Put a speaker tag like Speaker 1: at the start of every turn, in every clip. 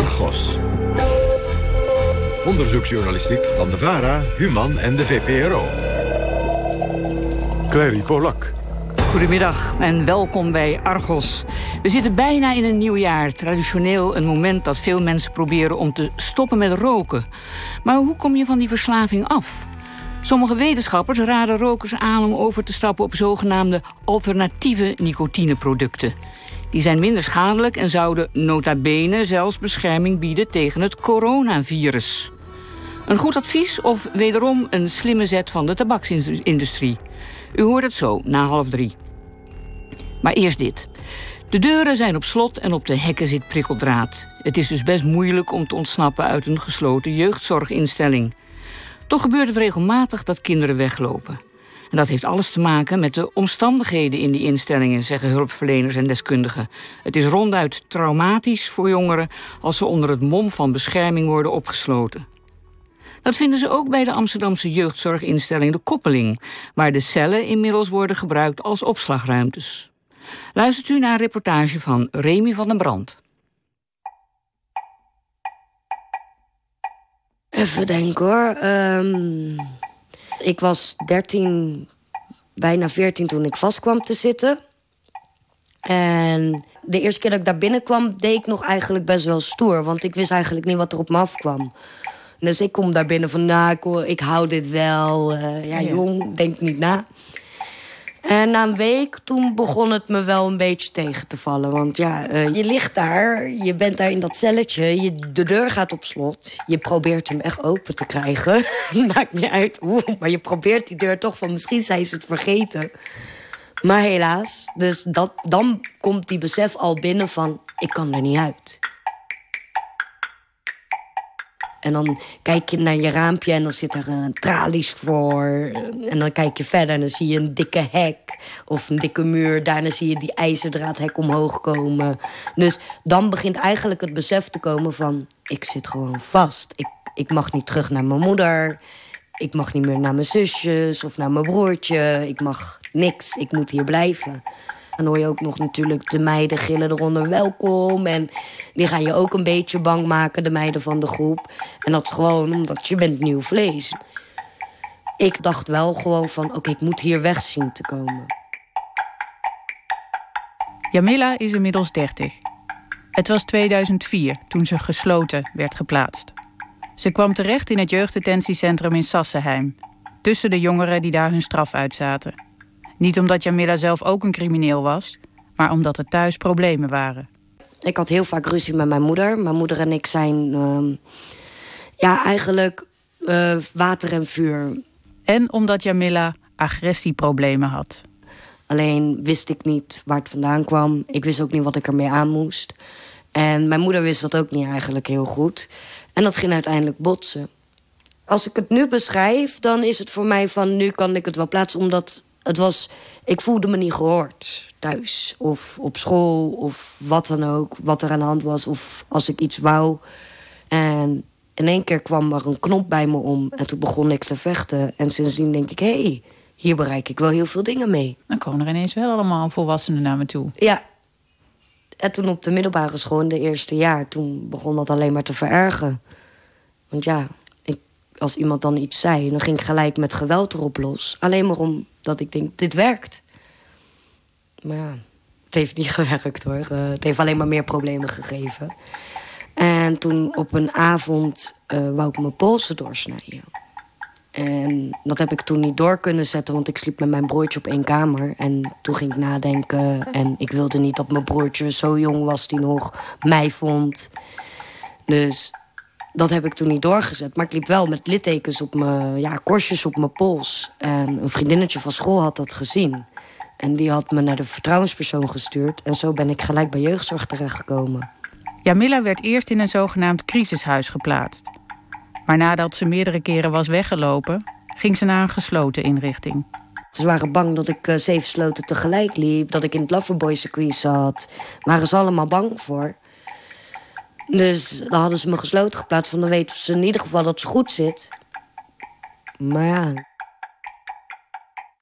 Speaker 1: Argos. Onderzoeksjournalistiek van de VARA, Human en de VPRO. Clary Polak.
Speaker 2: Goedemiddag en welkom bij Argos. We zitten bijna in een nieuw jaar. Traditioneel een moment dat veel mensen proberen om te stoppen met roken. Maar hoe kom je van die verslaving af? Sommige wetenschappers raden rokers aan om over te stappen op zogenaamde alternatieve nicotineproducten. Die zijn minder schadelijk en zouden nota bene zelfs bescherming bieden tegen het coronavirus. Een goed advies of wederom een slimme zet van de tabaksindustrie? U hoort het zo na half drie. Maar eerst dit. De deuren zijn op slot en op de hekken zit prikkeldraad. Het is dus best moeilijk om te ontsnappen uit een gesloten jeugdzorginstelling. Toch gebeurt het regelmatig dat kinderen weglopen. En dat heeft alles te maken met de omstandigheden in die instellingen, zeggen hulpverleners en deskundigen. Het is ronduit traumatisch voor jongeren als ze onder het mom van bescherming worden opgesloten. Dat vinden ze ook bij de Amsterdamse jeugdzorginstelling De Koppeling, waar de cellen inmiddels worden gebruikt als opslagruimtes. Luistert u naar een reportage van Remy van den Brand.
Speaker 3: Even denken hoor. Um, ik was 13, bijna 14 toen ik vast kwam te zitten. En de eerste keer dat ik daar binnenkwam, deed ik nog eigenlijk best wel stoer. Want ik wist eigenlijk niet wat er op me afkwam. Dus ik kom daar binnen van, nou, ik, ik hou dit wel. Uh, ja, jong, denk niet na. En na een week, toen begon het me wel een beetje tegen te vallen. Want ja, uh, je ligt daar, je bent daar in dat celletje... Je, de deur gaat op slot. Je probeert hem echt open te krijgen. Maakt niet uit hoe, maar je probeert die deur toch van... misschien zijn ze het vergeten. Maar helaas, dus dat, dan komt die besef al binnen van... ik kan er niet uit. En dan kijk je naar je raampje en dan zit er een tralies voor. En dan kijk je verder en dan zie je een dikke hek of een dikke muur. Daarna zie je die ijzerdraadhek omhoog komen. Dus dan begint eigenlijk het besef te komen van... ik zit gewoon vast. Ik, ik mag niet terug naar mijn moeder. Ik mag niet meer naar mijn zusjes of naar mijn broertje. Ik mag niks. Ik moet hier blijven. Dan hoor je ook nog natuurlijk de meiden gillen eronder welkom. En die gaan je ook een beetje bang maken, de meiden van de groep. En dat is gewoon omdat je bent nieuw vlees. Ik dacht wel gewoon van, oké, ik moet hier weg zien te komen.
Speaker 4: Jamila is inmiddels 30. Het was 2004 toen ze gesloten werd geplaatst. Ze kwam terecht in het jeugddetentiecentrum in Sassenheim. Tussen de jongeren die daar hun straf uitzaten. Niet omdat Jamila zelf ook een crimineel was, maar omdat er thuis problemen waren.
Speaker 3: Ik had heel vaak ruzie met mijn moeder. Mijn moeder en ik zijn uh, ja, eigenlijk uh, water en vuur.
Speaker 4: En omdat Jamila agressieproblemen had.
Speaker 3: Alleen wist ik niet waar het vandaan kwam. Ik wist ook niet wat ik ermee aan moest. En mijn moeder wist dat ook niet eigenlijk heel goed. En dat ging uiteindelijk botsen. Als ik het nu beschrijf, dan is het voor mij van... nu kan ik het wel plaatsen, omdat het was, ik voelde me niet gehoord thuis of op school of wat dan ook, wat er aan de hand was of als ik iets wou. En in één keer kwam er een knop bij me om en toen begon ik te vechten. En sindsdien denk ik, hé, hey, hier bereik ik wel heel veel dingen mee.
Speaker 4: Dan komen er ineens wel allemaal volwassenen naar me toe.
Speaker 3: Ja. En toen op de middelbare school in de eerste jaar, toen begon dat alleen maar te verergen. Want ja, als iemand dan iets zei, dan ging ik gelijk met geweld erop los. Alleen maar omdat ik denk, dit werkt. Maar ja, het heeft niet gewerkt hoor. Uh, het heeft alleen maar meer problemen gegeven. En toen op een avond uh, wou ik mijn polsen doorsnijden. En dat heb ik toen niet door kunnen zetten, want ik sliep met mijn broertje op één kamer. En toen ging ik nadenken en ik wilde niet dat mijn broertje zo jong was die nog mij vond. Dus dat heb ik toen niet doorgezet. Maar ik liep wel met littekens op mijn... Ja, korstjes op mijn pols. En een vriendinnetje van school had dat gezien. En die had me naar de vertrouwenspersoon gestuurd. En zo ben ik gelijk bij jeugdzorg terechtgekomen.
Speaker 4: Jamila werd eerst in een zogenaamd crisishuis geplaatst. Maar nadat ze meerdere keren was weggelopen... ging ze naar een gesloten inrichting.
Speaker 3: Ze waren bang dat ik uh, zeven sloten tegelijk liep. Dat ik in het Loverboy circuit zat. Waren ze allemaal bang voor. Dus dan hadden ze me gesloten geplaatst. Van dan weten ze in ieder geval dat ze goed zit. Maar ja.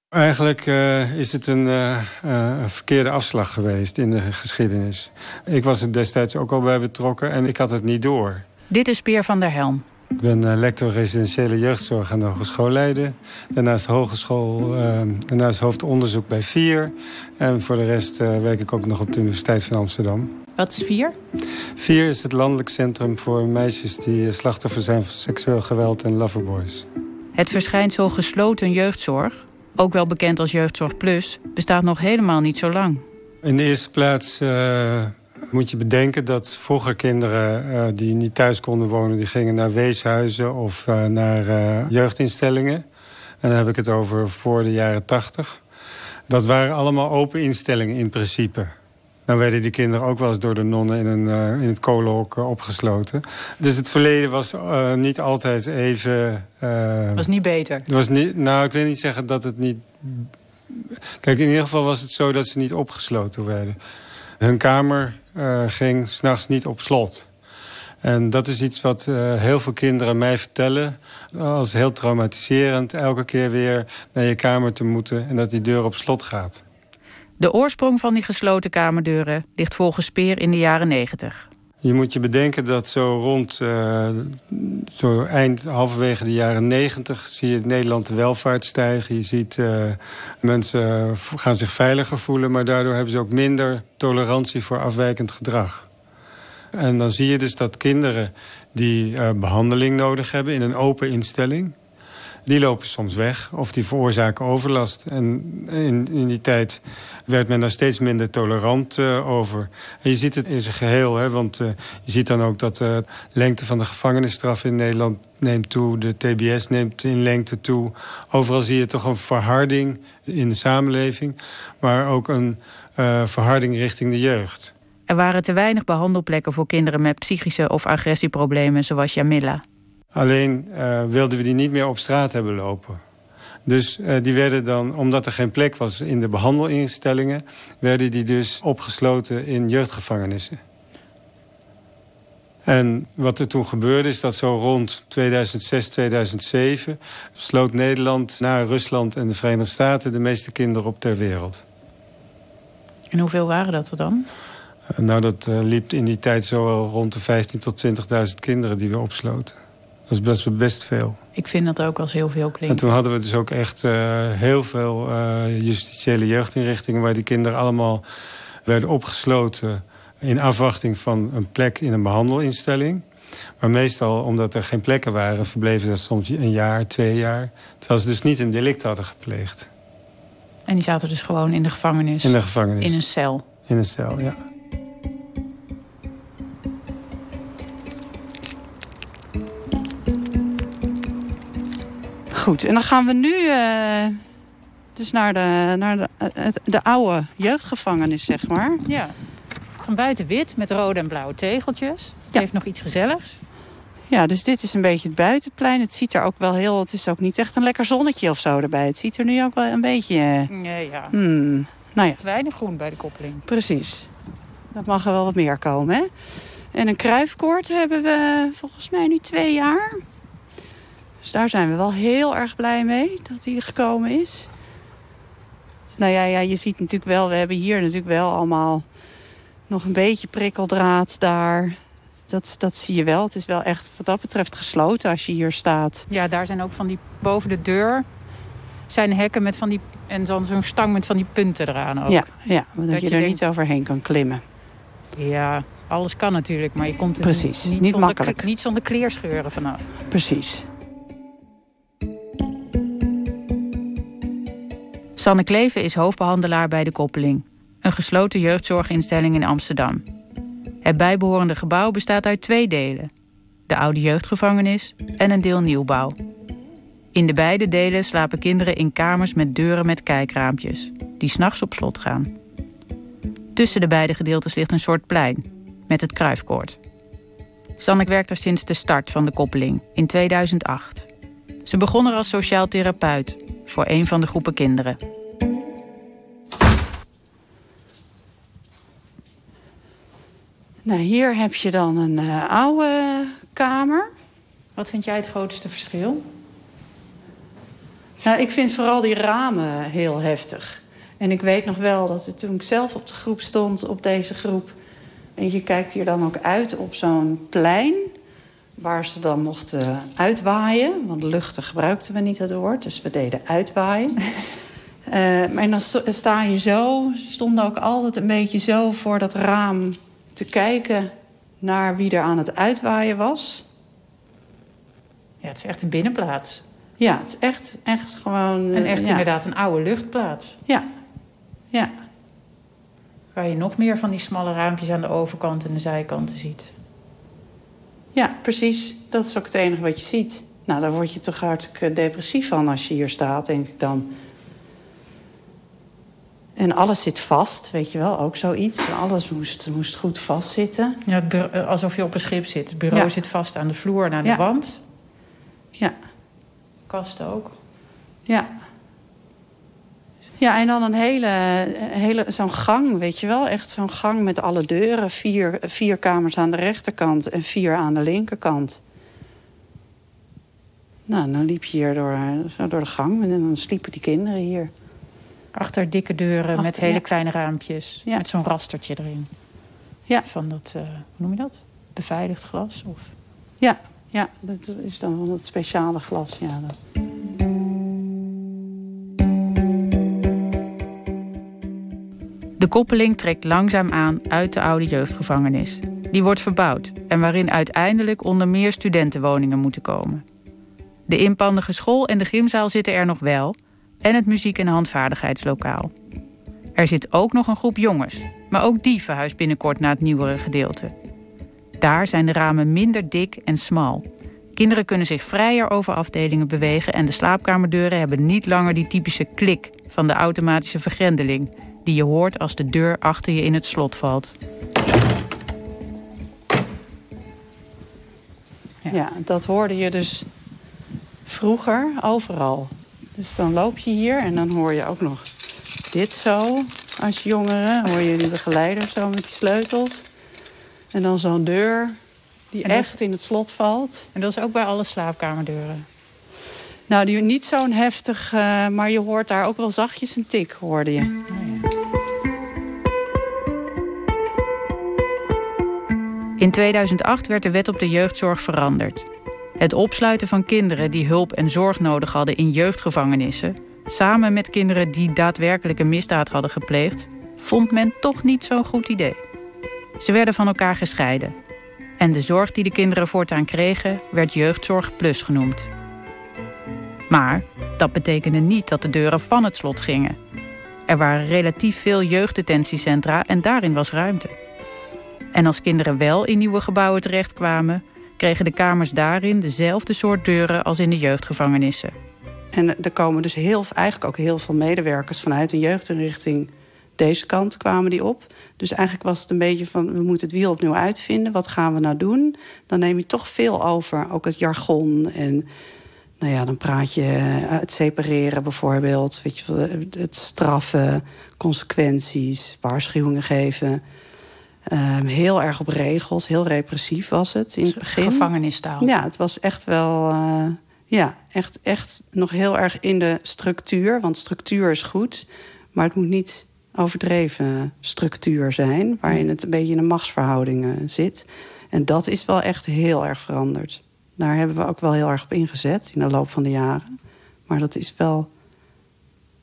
Speaker 5: Eigenlijk uh, is het een, uh, een, verkeerde afslag geweest in de geschiedenis. Ik was er destijds ook al bij betrokken en ik had het niet door.
Speaker 4: Dit is Peer van der Helm.
Speaker 5: Ik ben uh, lector residentiële jeugdzorg aan de Hogeschool Leiden. Daarnaast hogeschool, daarnaast hoofdonderzoek bij VIER. En voor de rest werk ik ook nog op de Universiteit van Amsterdam.
Speaker 4: Wat is VIER?
Speaker 5: VIER is het landelijk centrum voor meisjes die slachtoffer zijn van seksueel geweld en loverboys.
Speaker 4: Het verschijnsel gesloten jeugdzorg ook wel bekend als Jeugdzorg Plus, bestaat nog helemaal niet zo lang.
Speaker 5: In de eerste plaats uh, moet je bedenken dat vroeger kinderen uh, die niet thuis konden wonen... die gingen naar weeshuizen of uh, naar jeugdinstellingen. En dan heb ik het over voor de jaren tachtig. Dat waren allemaal open instellingen in principe. Dan werden die kinderen ook wel eens door de nonnen in, een, uh, in het kolenhok uh, opgesloten. Dus het verleden was uh, niet altijd even...
Speaker 4: was niet beter?
Speaker 5: Was niet, nou, ik wil niet zeggen dat het niet... Kijk, in ieder geval was het zo dat ze niet opgesloten werden. Hun kamer ging s'nachts niet op slot. En dat is iets wat heel veel kinderen mij vertellen. Als heel traumatiserend, elke keer weer naar je kamer te moeten... en dat die deur op slot gaat.
Speaker 4: De oorsprong van die gesloten kamerdeuren ligt volgens Speer in de jaren 90.
Speaker 5: Je moet je bedenken dat zo rond uh, zo eind, halverwege de jaren 90 zie je in Nederland de welvaart stijgen. Je ziet uh, mensen gaan zich veiliger voelen, maar daardoor hebben ze ook minder tolerantie voor afwijkend gedrag. En dan zie je dus dat kinderen die uh, behandeling nodig hebben in een open instelling die lopen soms weg of die veroorzaken overlast. En in, in die tijd werd men daar steeds minder tolerant uh, over. Je ziet het in zijn geheel, hè, want uh, je ziet dan ook dat de lengte van de gevangenisstraf in Nederland neemt toe. De TBS neemt in lengte toe. Overal zie je toch een verharding in de samenleving, maar ook een verharding richting de jeugd.
Speaker 4: Er waren te weinig behandelplekken voor kinderen met psychische of agressieproblemen, zoals Jamila.
Speaker 5: Alleen uh, wilden we die niet meer op straat hebben lopen. Dus uh, die werden dan, omdat er geen plek was in de behandelinstellingen... werden die dus opgesloten in jeugdgevangenissen. En wat er toen gebeurde is dat zo rond 2006, 2007... sloot Nederland na Rusland en de Verenigde Staten... de meeste kinderen op ter wereld.
Speaker 4: En hoeveel waren dat er dan?
Speaker 5: Uh, nou, dat uh, liep in die tijd zo rond de 15.000 tot 20.000 kinderen die we opsloten. Dat is best, best veel.
Speaker 4: Ik vind dat ook als heel veel klinkt.
Speaker 5: En toen hadden we dus ook echt uh, heel veel uh, justitiële jeugdinrichtingen... waar die kinderen allemaal werden opgesloten... in afwachting van een plek in een behandelinstelling. Maar meestal, omdat er geen plekken waren... verbleven ze soms een jaar, twee jaar. Terwijl ze dus niet een delict hadden gepleegd.
Speaker 4: En die zaten dus gewoon in de gevangenis?
Speaker 5: In de gevangenis.
Speaker 4: In een cel?
Speaker 5: In een cel, ja.
Speaker 6: Goed, en dan gaan we nu uh, dus naar, de, naar de, de oude jeugdgevangenis, zeg maar.
Speaker 4: Ja, van buiten wit met rode en blauwe tegeltjes. Het ja. heeft nog iets gezelligs.
Speaker 6: Ja, dus dit is een beetje het buitenplein. Het ziet er ook wel heel... Het is ook niet echt een lekker zonnetje of zo erbij. Het ziet er nu ook wel een beetje...
Speaker 4: Nee, ja.
Speaker 6: Hmm, nou ja.
Speaker 4: Te weinig groen bij de koppeling.
Speaker 6: Precies. Dat mag er wel wat meer komen, hè? En een kruifkoord hebben we volgens mij nu twee jaar. Dus daar zijn we wel heel erg blij mee dat hij gekomen is. Nou ja, ja, je ziet natuurlijk wel, we hebben hier natuurlijk wel allemaal nog een beetje prikkeldraad daar. Dat, dat zie je wel. Het is wel echt wat dat betreft gesloten als je hier staat.
Speaker 4: Ja, daar zijn ook van die boven de deur zijn hekken met van die en dan zo'n stang met van die punten eraan ook.
Speaker 6: Ja, ja dat, dat je, je er denkt, niet overheen kan klimmen.
Speaker 4: Ja, alles kan natuurlijk, maar je komt er
Speaker 6: Precies,
Speaker 4: niet,
Speaker 6: niet
Speaker 4: zonder,
Speaker 6: makkelijk.
Speaker 4: niet zonder kleerscheuren vanaf.
Speaker 6: Precies.
Speaker 4: Sanne Kleven is hoofdbehandelaar bij de Koppeling, een gesloten jeugdzorginstelling in Amsterdam. Het bijbehorende gebouw bestaat uit twee delen: de oude jeugdgevangenis en een deel nieuwbouw. In de beide delen slapen kinderen in kamers met deuren met kijkraampjes, die s'nachts op slot gaan. Tussen de beide gedeeltes ligt een soort plein, met het kruifkoord. Sannek werkt er sinds de start van de koppeling, in 2008. Ze begon er als sociaal therapeut voor een van de groepen kinderen.
Speaker 6: Nou, hier heb je dan een uh, oude kamer.
Speaker 4: Wat vind jij het grootste verschil?
Speaker 6: Nou, ik vind vooral die ramen heel heftig. En ik weet nog wel dat het, toen ik zelf op de groep stond, op deze groep... en je kijkt hier dan ook uit op zo'n plein... waar ze dan mochten uitwaaien. Want luchten gebruikten we niet het woord, dus we deden uitwaaien. uh, maar dan sta je zo, stonden ook altijd een beetje zo voor dat raam te kijken naar wie er aan het uitwaaien was.
Speaker 7: Ja, het is echt een binnenplaats.
Speaker 6: Ja, het is echt, echt gewoon...
Speaker 7: En echt
Speaker 6: ja.
Speaker 7: inderdaad een oude luchtplaats.
Speaker 6: Ja, ja.
Speaker 7: Waar je nog meer van die smalle raampjes aan de overkant en de zijkanten ziet.
Speaker 6: Ja, precies. Dat is ook het enige wat je ziet. Nou, daar word je toch hartstikke depressief van als je hier staat, denk ik dan. En alles zit vast, weet je wel, ook zoiets. Alles moest, moest goed vastzitten.
Speaker 7: Ja, alsof je op een schip zit. Het bureau
Speaker 6: Ja.
Speaker 7: zit vast aan de vloer en aan de
Speaker 6: Ja.
Speaker 7: wand.
Speaker 6: Ja,
Speaker 7: Kasten ook.
Speaker 6: ja. Ja, en dan een hele, hele zo'n gang, weet je wel. Echt zo'n gang met alle deuren. Vier, vier kamers aan de rechterkant en vier aan de linkerkant. Nou, dan liep je hier door, eh, door de gang en dan sliepen die kinderen hier.
Speaker 7: Achter dikke deuren met hele
Speaker 6: ja.
Speaker 7: kleine raampjes.
Speaker 6: Ja.
Speaker 7: Met zo'n rastertje erin.
Speaker 6: Ja.
Speaker 7: Van dat, eh, hoe noem je dat? Beveiligd glas? Of...
Speaker 6: Ja, ja, dat is dan van het speciale glas. Ja, dat.
Speaker 4: De koppeling trekt langzaam aan uit de oude jeugdgevangenis. Die wordt verbouwd en waarin uiteindelijk onder meer studentenwoningen moeten komen. De inpandige school en de gymzaal zitten er nog wel en het muziek- en handvaardigheidslokaal. Er zit ook nog een groep jongens, maar ook die verhuist binnenkort naar het nieuwere gedeelte. Daar zijn de ramen minder dik en smal. Kinderen kunnen zich vrijer over afdelingen bewegen en de slaapkamerdeuren hebben niet langer die typische klik van de automatische vergrendeling die je hoort als de deur achter je in het slot valt.
Speaker 6: Ja. dat hoorde je dus vroeger overal. Dus dan loop je hier en dan hoor je ook nog dit zo als jongere. Dan hoor je die begeleider zo met die sleutels. En dan zo'n deur die
Speaker 7: dat-
Speaker 6: echt in het slot valt.
Speaker 7: En dat is ook bij alle slaapkamerdeuren.
Speaker 6: Nou, die niet zo'n heftig, eh, maar je hoort daar ook wel zachtjes een tik, hoorde je.
Speaker 4: In 2008 werd de wet op de jeugdzorg veranderd. Het opsluiten van kinderen die hulp en zorg nodig hadden in jeugdgevangenissen, samen met kinderen die daadwerkelijk een misdaad hadden gepleegd, vond men toch niet zo'n goed idee. Ze werden van elkaar gescheiden. En de zorg die de kinderen voortaan kregen, werd Jeugdzorg Plus genoemd. Maar dat betekende niet dat de deuren van het slot gingen. Er waren relatief veel jeugddetentiecentra en daarin was ruimte. En als kinderen wel in nieuwe gebouwen terechtkwamen, kregen de kamers daarin dezelfde soort deuren als in de jeugdgevangenissen.
Speaker 6: En er komen dus heel, eigenlijk ook heel veel medewerkers vanuit een jeugdinrichting. Deze kant kwamen die op. Dus eigenlijk was het een beetje van, we moeten het wiel opnieuw uitvinden. Wat gaan we nou doen? Dan neem je toch veel over, ook het jargon. En nou ja, dan praat je het separeren bijvoorbeeld. Weet je, het straffen, consequenties, waarschuwingen geven. Ehm, heel erg op regels, heel repressief was het in het begin.
Speaker 7: Gevangenistaal.
Speaker 6: Ja, het was echt wel. eh, ja, echt, echt nog heel erg in de structuur. Want structuur is goed. Maar het moet niet overdreven structuur zijn. Waarin het een beetje in een machtsverhouding eh, zit. En dat is wel echt heel erg veranderd. Daar hebben we ook wel heel erg op ingezet in de loop van de jaren. Maar dat is wel.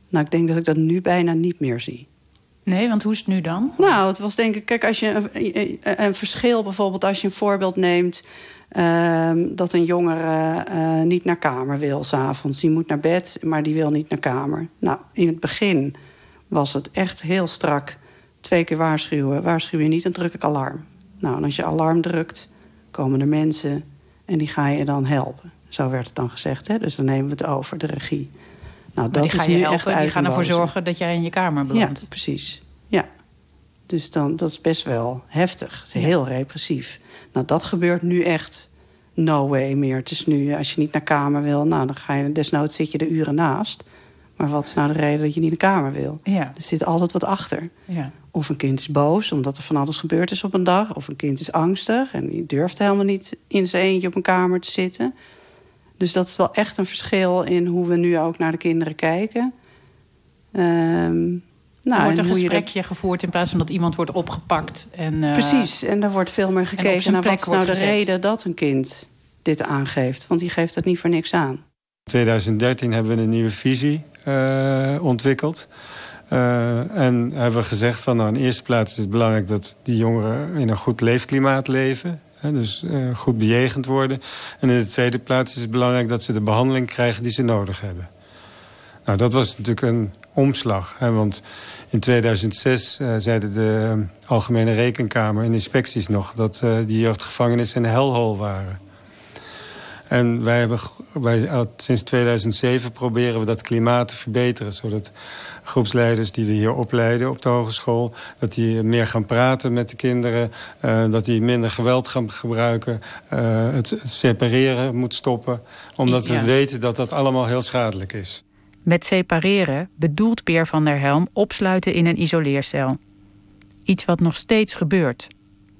Speaker 6: Nou, ik denk dat ik dat nu bijna niet meer zie.
Speaker 7: Nee, want hoe is het nu dan?
Speaker 6: Nou, het was denk ik, kijk, als je een, een, een verschil bijvoorbeeld, als je een voorbeeld neemt. ehm, dat een jongere eh, niet naar kamer wil s'avonds. Die moet naar bed, maar die wil niet naar kamer. Nou, in het begin was het echt heel strak. Twee keer waarschuwen. Waarschuw je niet, dan druk ik alarm. Nou, en als je alarm drukt, komen er mensen en die ga je dan helpen. Zo werd het dan gezegd, hè? dus dan nemen we het over, de regie. Nou, dat
Speaker 7: die
Speaker 6: is
Speaker 7: gaan je helpen, die gaan ervoor zorgen dat jij in je kamer
Speaker 6: Ja,
Speaker 7: belandt.
Speaker 6: precies. Ja. Dus dan, dat is best wel heftig. Heel repressief. Nou, dat gebeurt nu echt no way meer. Het is nu, als je niet naar kamer wil... nou, dan ga je desnoods zit je de uren naast. Maar wat is nou de reden dat je niet naar kamer wil?
Speaker 7: Ja,
Speaker 6: Er zit altijd wat achter.
Speaker 7: ja.
Speaker 6: Of een kind is boos omdat er van alles gebeurd is op een dag. Of een kind is angstig en die durft helemaal niet in zijn eentje op een kamer te zitten. Dus dat is wel echt een verschil in hoe we nu ook naar de kinderen kijken. Um,
Speaker 7: nou, er wordt een gesprekje gevoerd in plaats van dat iemand wordt opgepakt. En, uh,
Speaker 6: Precies, en er wordt veel meer gekeken naar wat is nou de reden dat een kind dit aangeeft. Want die geeft het niet voor niks aan.
Speaker 5: In 2013 hebben we een nieuwe visie uh, ontwikkeld. Uh, en hebben we gezegd van nou, in eerste plaats is het belangrijk dat die jongeren in een goed leefklimaat leven. Dus uh, goed bejegend worden. En in de tweede plaats is het belangrijk dat ze de behandeling krijgen die ze nodig hebben. Nou, dat was natuurlijk een omslag. Hè, want in 2006 uh, zeiden de Algemene Rekenkamer en inspecties nog... dat die jeugdgevangenissen een hellhole waren. En wij hebben wij, sinds 2007 proberen we dat klimaat te verbeteren. Zodat groepsleiders die we hier opleiden op de hogeschool... dat die meer gaan praten met de kinderen. Uh, dat die minder geweld gaan gebruiken. Uh, het, het, separeren moet stoppen. Omdat we weten dat dat allemaal heel schadelijk is.
Speaker 4: Met separeren bedoelt Peer van der Helm opsluiten in een isoleercel. Iets wat nog steeds gebeurt.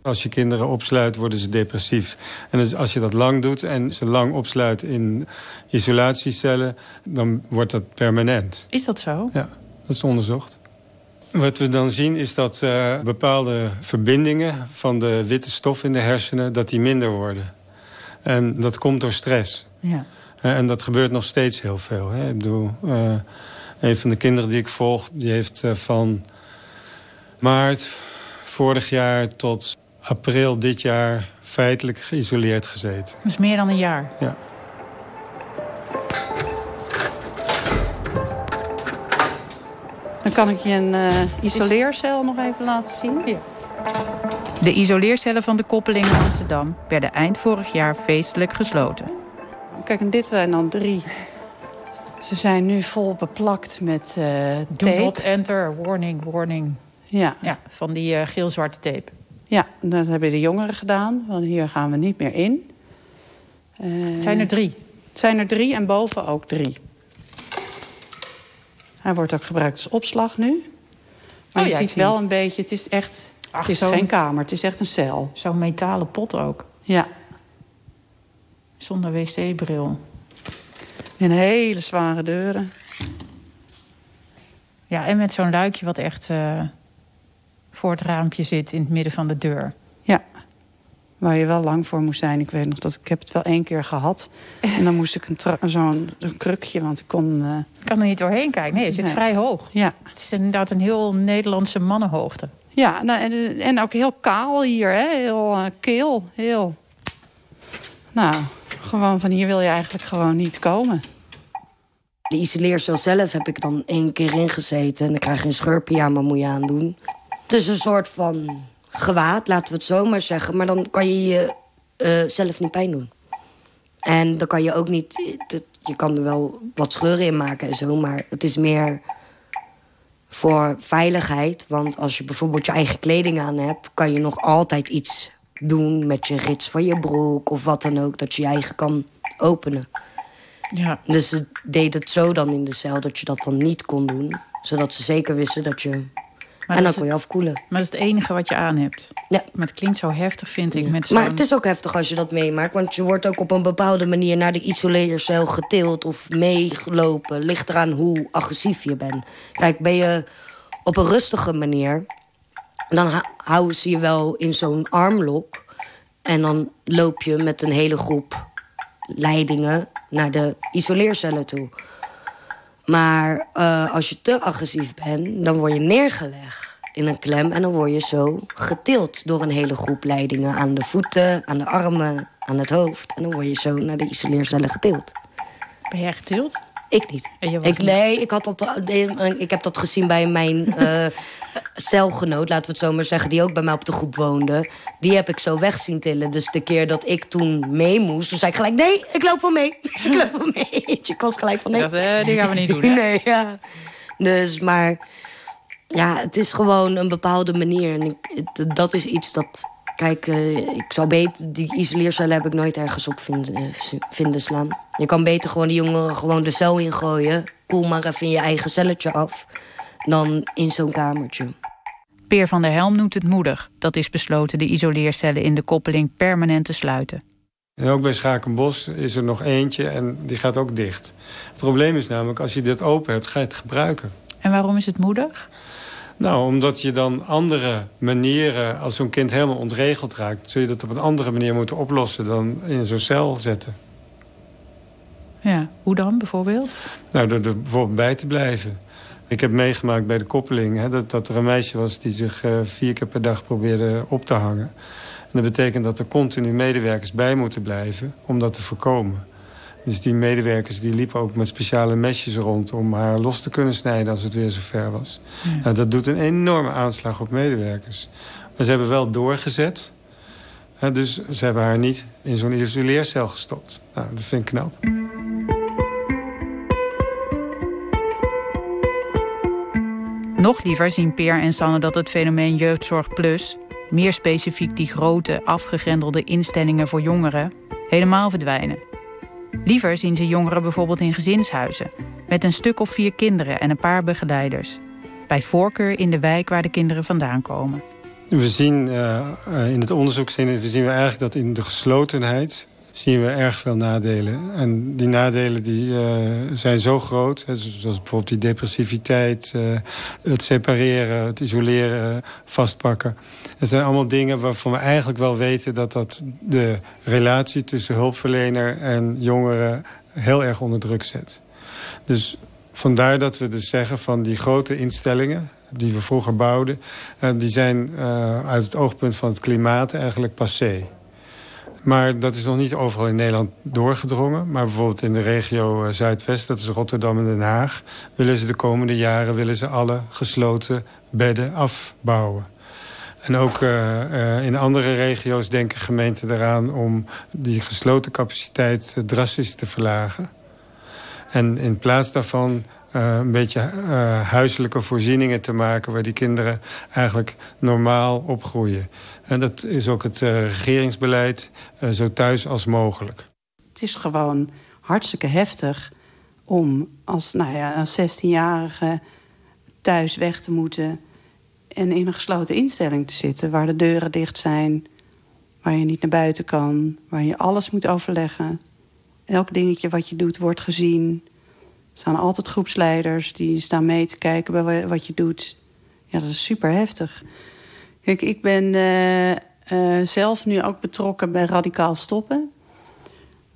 Speaker 5: Als je kinderen opsluit, worden ze depressief. En dus als je dat lang doet en ze lang opsluit in isolatiecellen... dan wordt dat permanent.
Speaker 7: Is dat zo?
Speaker 5: Ja, dat is onderzocht. Wat we dan zien is dat uh, bepaalde verbindingen van de witte stof in de hersenen... dat die minder worden. En dat komt door stress.
Speaker 7: Ja.
Speaker 5: En dat gebeurt nog steeds heel veel. Hè. Ik bedoel, uh, een van de kinderen die ik volg... die heeft van maart vorig jaar tot april dit jaar... feitelijk geïsoleerd gezeten.
Speaker 7: Dat is meer dan een jaar?
Speaker 5: Ja.
Speaker 6: Dan kan ik je een uh, isoleercel nog even laten zien.
Speaker 7: Ja.
Speaker 4: De isoleercellen van de koppeling in Amsterdam... werden eind vorig jaar feestelijk gesloten.
Speaker 6: Kijk, en dit zijn dan drie. Ze zijn nu vol beplakt met uh, tape.
Speaker 7: Do not enter, warning, warning.
Speaker 6: Ja.
Speaker 7: ja van die uh, geel-zwarte tape.
Speaker 6: Ja, dat hebben de jongeren gedaan. Want hier gaan we niet meer in.
Speaker 7: Uh, het zijn er drie?
Speaker 6: Het zijn er drie en boven ook drie. Hij wordt ook gebruikt als opslag nu. Maar oh, je ja, ziet wel een beetje, het is echt... Ach, het is zo... geen kamer, het is echt een cel.
Speaker 7: Zo'n metalen pot ook.
Speaker 6: Ja.
Speaker 7: Zonder wc-bril.
Speaker 6: En hele zware deuren.
Speaker 7: Ja, en met zo'n luikje wat echt uh, voor het raampje zit in het midden van de deur.
Speaker 6: Ja, waar je wel lang voor moest zijn. Ik weet nog dat ik heb het wel één keer gehad. En dan moest ik zo'n krukje, want ik kon... Uh...
Speaker 7: Ik kan er niet doorheen kijken. Nee, het zit nee. vrij hoog.
Speaker 6: Ja.
Speaker 7: Het is inderdaad een heel Nederlandse mannenhoogte.
Speaker 6: Ja, nou, en, en ook heel kaal hier, hè? heel uh, keel. Heel... Nou, gewoon van hier wil je eigenlijk gewoon niet komen.
Speaker 3: De isoleercel zelf heb ik dan één keer ingezeten. En dan krijg je een scheurpyjama moet je aandoen. Het is een soort van gewaad, laten we het zo maar zeggen. Maar dan kan je je uh, zelf niet pijn doen. En dan kan je ook niet... Je kan er wel wat scheuren in maken en zo, maar het is meer voor veiligheid. Want als je bijvoorbeeld je eigen kleding aan hebt... kan je nog altijd iets doen met je rits van je broek of wat dan ook. Dat je je eigen kan openen.
Speaker 7: Ja.
Speaker 3: Dus ze deed het zo dan in de cel dat je dat dan niet kon doen. Zodat ze zeker wisten dat je... Maar en dan kon je afkoelen.
Speaker 7: Maar dat is het enige wat je aan hebt.
Speaker 3: Ja.
Speaker 7: Maar het klinkt zo heftig, vind ik. Met
Speaker 3: maar het is ook heftig als je dat meemaakt. Want je wordt ook op een bepaalde manier naar de isoleercel getild... of meegelopen. Ligt eraan hoe agressief je bent. Kijk, ben je op een rustige manier... dan houden ze je wel in zo'n armlok. En dan loop je met een hele groep leidingen naar de isoleercellen toe. Maar uh, als je te agressief bent, dan word je neergelegd in een klem... en dan word je zo getild door een hele groep leidingen... aan de voeten, aan de armen, aan het hoofd. En dan word je zo naar de isoleercellen getild.
Speaker 7: Ben jij getild?
Speaker 3: Ik niet. Ik, nee, ik, had dat, ik heb dat gezien bij mijn uh, celgenoot, laten we het zo maar zeggen... die ook bij mij op de groep woonde. Die heb ik zo weg zien tillen. Dus de keer dat ik toen mee moest, toen zei ik gelijk... nee, ik loop wel mee. ik loop wel mee. Ik was gelijk van nee.
Speaker 7: Dat, uh, die gaan we niet doen, hè?
Speaker 3: Nee, ja. Dus, maar... Ja, het is gewoon een bepaalde manier. En ik, dat is iets dat... Kijk, uh, ik zou beter... Die isoleercellen heb ik nooit ergens op vinden, uh, vinden slaan. Je kan beter gewoon die jongeren gewoon de cel ingooien. Koel maar even in je eigen celletje af. Dan in zo'n kamertje.
Speaker 4: Peer van der Helm noemt het moedig. Dat is besloten de isoleercellen in de koppeling permanent te sluiten.
Speaker 5: En ook bij Schakenbos is er nog eentje en die gaat ook dicht. Het probleem is namelijk, als je dit open hebt, ga je het gebruiken.
Speaker 7: En waarom is het moedig?
Speaker 5: Nou, omdat je dan andere manieren... als zo'n kind helemaal ontregeld raakt... zul je dat op een andere manier moeten oplossen... dan in zo'n cel zetten.
Speaker 7: Ja, hoe dan bijvoorbeeld?
Speaker 5: Nou, door er bijvoorbeeld bij te blijven. Ik heb meegemaakt bij de koppeling... Hè, dat, dat er een meisje was die zich uh, vier keer per dag probeerde op te hangen. En dat betekent dat er continu medewerkers bij moeten blijven... om dat te voorkomen. Dus die medewerkers die liepen ook met speciale mesjes rond... om haar los te kunnen snijden als het weer zover was. Ja. Nou, dat doet een enorme aanslag op medewerkers. Maar ze hebben wel doorgezet. Dus ze hebben haar niet in zo'n isoleercel gestopt. Nou, dat vind ik knap.
Speaker 4: Nog liever zien Peer en Sanne dat het fenomeen Jeugdzorg Plus... meer specifiek die grote, afgegrendelde instellingen voor jongeren... helemaal verdwijnen. Liever zien ze jongeren bijvoorbeeld in gezinshuizen... met een stuk of vier kinderen en een paar begeleiders. Bij voorkeur in de wijk waar de kinderen vandaan komen.
Speaker 5: We zien uh, in het onderzoek zien we eigenlijk dat in de geslotenheid zien we erg veel nadelen. En die nadelen die, uh, zijn zo groot, hè, zoals bijvoorbeeld die depressiviteit... Uh, het separeren, het isoleren, vastpakken. Het zijn allemaal dingen waarvan we eigenlijk wel weten... dat dat de relatie tussen hulpverlener en jongeren heel erg onder druk zet. Dus vandaar dat we dus zeggen van die grote instellingen die we vroeger bouwden... Uh, die zijn uit het oogpunt van het klimaat eigenlijk passé. Maar dat is nog niet overal in Nederland doorgedrongen. Maar bijvoorbeeld in de regio uh, Zuidwest, dat is Rotterdam en Den Haag... willen ze de komende jaren willen ze alle gesloten bedden afbouwen. En ook uh, uh, in andere regio's denken gemeenten eraan... om die gesloten capaciteit drastisch te verlagen. En in plaats daarvan een beetje uh, huiselijke voorzieningen te maken... waar die kinderen eigenlijk normaal opgroeien. En dat is ook het uh, regeringsbeleid zo thuis als mogelijk.
Speaker 6: Het is gewoon hartstikke heftig om als, nou ja, als 16-jarige thuis weg te moeten... en in een gesloten instelling te zitten waar de deuren dicht zijn... waar je niet naar buiten kan, waar je alles moet overleggen. Elk dingetje wat je doet wordt gezien staan altijd groepsleiders die staan mee te kijken bij wat je doet. Ja, dat is super heftig. Kijk, ik ben uh, uh, zelf nu ook betrokken bij Radicaal Stoppen.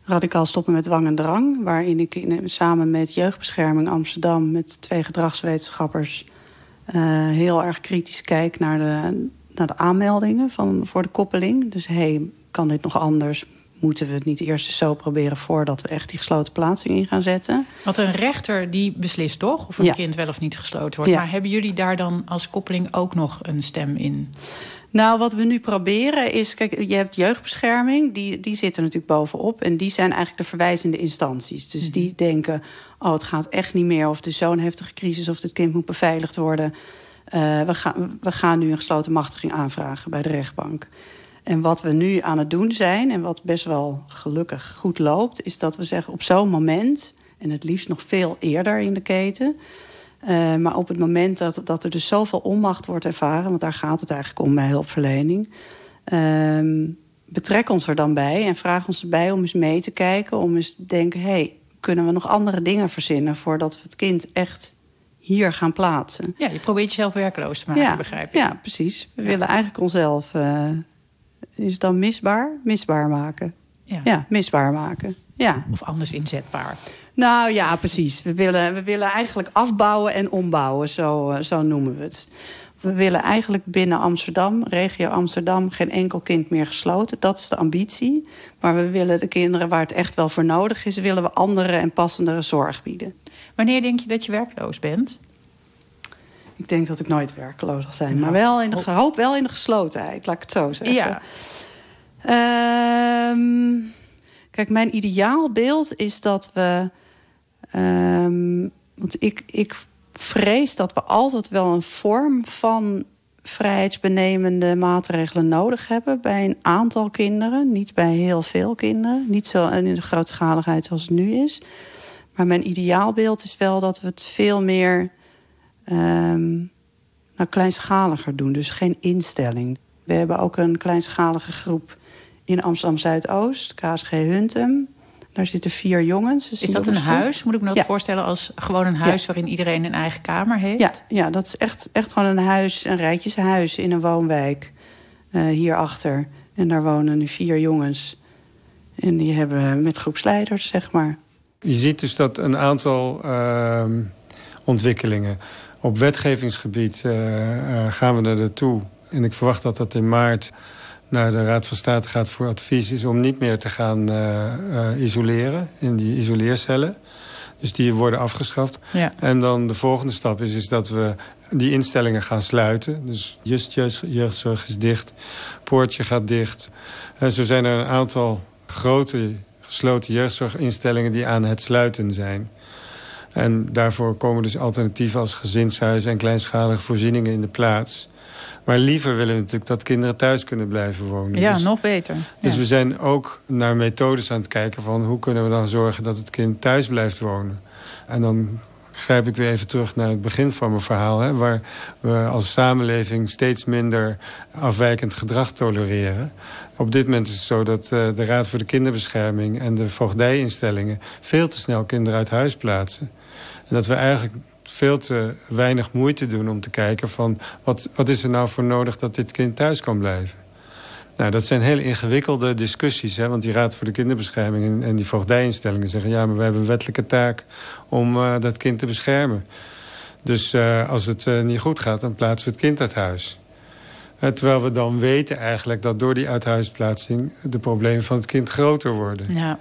Speaker 6: Radicaal Stoppen met Dwang en Drang. Waarin ik samen met Jeugdbescherming Amsterdam... met twee gedragswetenschappers... Uh, heel erg kritisch kijk naar de, naar de aanmeldingen van, voor de koppeling. Dus hey, kan dit nog anders? Moeten we het niet eerst zo proberen... voordat we echt die gesloten plaatsing in gaan zetten.
Speaker 7: Want een rechter die beslist toch of een ja. kind wel of niet gesloten wordt. Ja. Maar hebben jullie daar dan als koppeling ook nog een stem in?
Speaker 6: Nou, wat we nu proberen is... Kijk, je hebt jeugdbescherming, die, die zitten natuurlijk bovenop... en die zijn eigenlijk de verwijzende instanties. Dus die denken, oh, het gaat echt niet meer... of er is zo'n heftige crisis of het kind moet beveiligd worden... Uh, we, gaan, we gaan nu een gesloten machtiging aanvragen bij de rechtbank. En wat we nu aan het doen zijn, en wat best wel gelukkig goed loopt... is dat we zeggen op zo'n moment, en het liefst nog veel eerder in de keten... Uh, maar op het moment dat, dat er dus zoveel onmacht wordt ervaren... want daar gaat het eigenlijk om bij hulpverlening... Uh, betrek ons er dan bij en vraag ons erbij om eens mee te kijken... om eens te denken, hey, kunnen we nog andere dingen verzinnen... voordat we het kind echt hier gaan plaatsen.
Speaker 7: Ja, je probeert jezelf werkloos te maken,
Speaker 6: ja,
Speaker 7: begrijp ik.
Speaker 6: Ja, precies. We ja. willen eigenlijk onszelf... Uh, is dan misbaar? Misbaar maken. Ja. ja, misbaar maken. Ja.
Speaker 7: Of anders inzetbaar.
Speaker 6: Nou ja, precies. We willen, we willen eigenlijk afbouwen en ombouwen, zo, zo noemen we het. We willen eigenlijk binnen Amsterdam, regio Amsterdam, geen enkel kind meer gesloten. Dat is de ambitie. Maar we willen de kinderen waar het echt wel voor nodig is, willen we andere en passendere zorg bieden.
Speaker 7: Wanneer denk je dat je werkloos bent?
Speaker 6: Ik denk dat ik nooit werkloos zal zijn. Maar wel in de, hoop wel in de geslotenheid, laat ik het zo zeggen.
Speaker 7: Ja.
Speaker 6: Um, kijk, mijn ideaalbeeld is dat we... Um, want ik, ik vrees dat we altijd wel een vorm van vrijheidsbenemende maatregelen nodig hebben... bij een aantal kinderen, niet bij heel veel kinderen. Niet zo in de grootschaligheid zoals het nu is. Maar mijn ideaalbeeld is wel dat we het veel meer um, nou, kleinschaliger doen. Dus geen instelling. We hebben ook een kleinschalige groep in Amsterdam Zuidoost, KSG Huntem. Daar zitten vier jongens.
Speaker 7: is dat een huis? Moet ik me dat voorstellen als gewoon een huis waarin iedereen een eigen kamer heeft?
Speaker 6: Ja, ja dat is echt, echt gewoon een huis, een rijtjeshuis in een woonwijk uh, hierachter. En daar wonen nu vier jongens. En die hebben met groepsleiders, zeg maar.
Speaker 5: Je ziet dus dat een aantal uh, ontwikkelingen. Op wetgevingsgebied uh, gaan we er naartoe. En ik verwacht dat dat in maart naar de Raad van State gaat voor advies... is om niet meer te gaan uh, isoleren in die isoleercellen. Dus die worden afgeschaft. Ja. En dan de volgende stap is, is dat we die instellingen gaan sluiten. Dus just jeugdzorg is dicht, Poortje gaat dicht. En zo zijn er een aantal grote gesloten jeugdzorginstellingen... die aan het sluiten zijn. En daarvoor komen dus alternatieven als gezinshuizen... en kleinschalige voorzieningen in de plaats... Maar liever willen we natuurlijk dat kinderen thuis kunnen blijven wonen.
Speaker 7: Ja, dus, nog beter.
Speaker 5: Dus we zijn ook naar methodes aan het kijken van... hoe kunnen we dan zorgen dat het kind thuis blijft wonen. En dan grijp ik weer even terug naar het begin van mijn verhaal... Hè, waar we als samenleving steeds minder afwijkend gedrag tolereren. Op dit moment is het zo dat uh, de Raad voor de Kinderbescherming... en de voogdijinstellingen veel te snel kinderen uit huis plaatsen. En dat we eigenlijk veel te weinig moeite doen om te kijken van... wat, wat is er nou voor nodig dat dit kind thuis kan blijven? Nou, dat zijn hele ingewikkelde discussies. Hè? Want die Raad voor de Kinderbescherming en, en die voogdijinstellingen zeggen... ja, maar we hebben een wettelijke taak om uh, dat kind te beschermen. Dus uh, als het uh, niet goed gaat, dan plaatsen we het kind uit huis. terwijl we dan weten eigenlijk dat door die uithuisplaatsing... de problemen van het kind groter worden. Ja.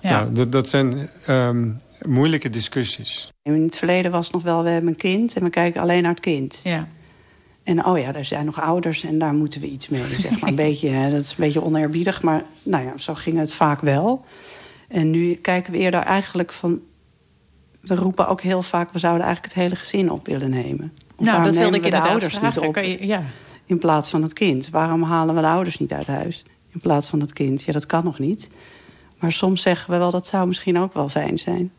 Speaker 5: ja. Nou, dat, dat zijn um, moeilijke discussies.
Speaker 6: In het verleden was het nog wel, we hebben een kind en we kijken alleen naar het kind. Ja. En oh ja, er zijn nog ouders en daar moeten we iets mee. Zeg maar. een beetje, dat is een beetje oneerbiedig, maar nou ja, zo ging het vaak wel. En nu kijken we eerder eigenlijk van... We roepen ook heel vaak, we zouden eigenlijk het hele gezin op willen nemen.
Speaker 7: nou, dat wilde ik in de ouders vragen. niet op.
Speaker 6: Je, ja. In plaats van het kind. Waarom halen we de ouders niet uit huis? In plaats van het kind. Ja, dat kan nog niet. Maar soms zeggen we wel, dat zou misschien ook wel fijn zijn.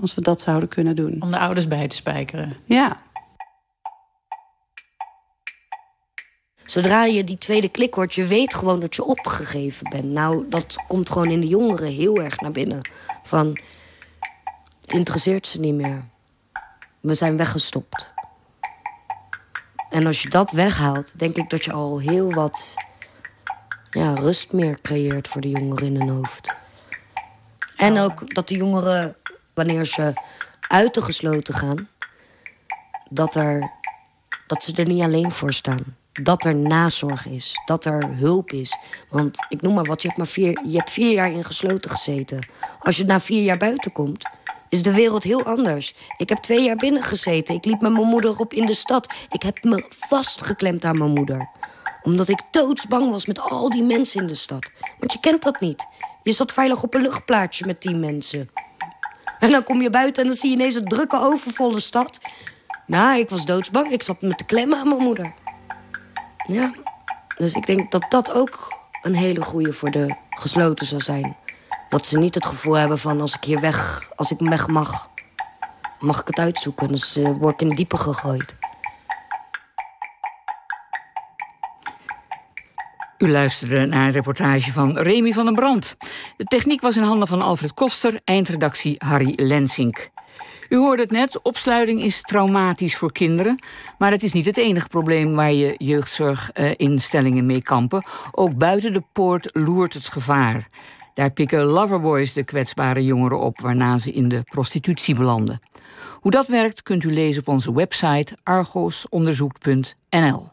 Speaker 6: Als we dat zouden kunnen doen.
Speaker 7: Om de ouders bij te spijkeren.
Speaker 6: Ja.
Speaker 3: Zodra je die tweede klik hoort, je weet gewoon dat je opgegeven bent. Nou, dat komt gewoon in de jongeren heel erg naar binnen. Van, interesseert ze niet meer. We zijn weggestopt. En als je dat weghaalt, denk ik dat je al heel wat ja, rust meer creëert voor de jongeren in hun hoofd. En ook dat de jongeren wanneer ze uit de gesloten gaan, dat, er, dat ze er niet alleen voor staan. Dat er nazorg is, dat er hulp is. Want ik noem maar wat, je hebt, maar vier, je hebt vier jaar in gesloten gezeten. Als je na vier jaar buiten komt, is de wereld heel anders. Ik heb twee jaar binnen gezeten. Ik liep met mijn moeder op in de stad. Ik heb me vastgeklemd aan mijn moeder. Omdat ik doodsbang was met al die mensen in de stad. Want je kent dat niet. Je zat veilig op een luchtplaatsje met tien mensen. En dan kom je buiten en dan zie je ineens een drukke, overvolle stad. Nou, ik was doodsbang. Ik zat met de klemmen aan mijn moeder. Ja, dus ik denk dat dat ook een hele goede voor de gesloten zal zijn. Dat ze niet het gevoel hebben van als ik hier weg, als ik weg mag, mag ik het uitzoeken. Dus uh, word ik in diepe gegooid.
Speaker 2: U luisterde naar een reportage van Remy van den Brand. De techniek was in handen van Alfred Koster, eindredactie Harry Lensink. U hoorde het net, opsluiting is traumatisch voor kinderen. Maar het is niet het enige probleem waar je jeugdzorginstellingen mee kampen. Ook buiten de poort loert het gevaar. Daar pikken loverboys de kwetsbare jongeren op... waarna ze in de prostitutie belanden. Hoe dat werkt kunt u lezen op onze website argosonderzoek.nl.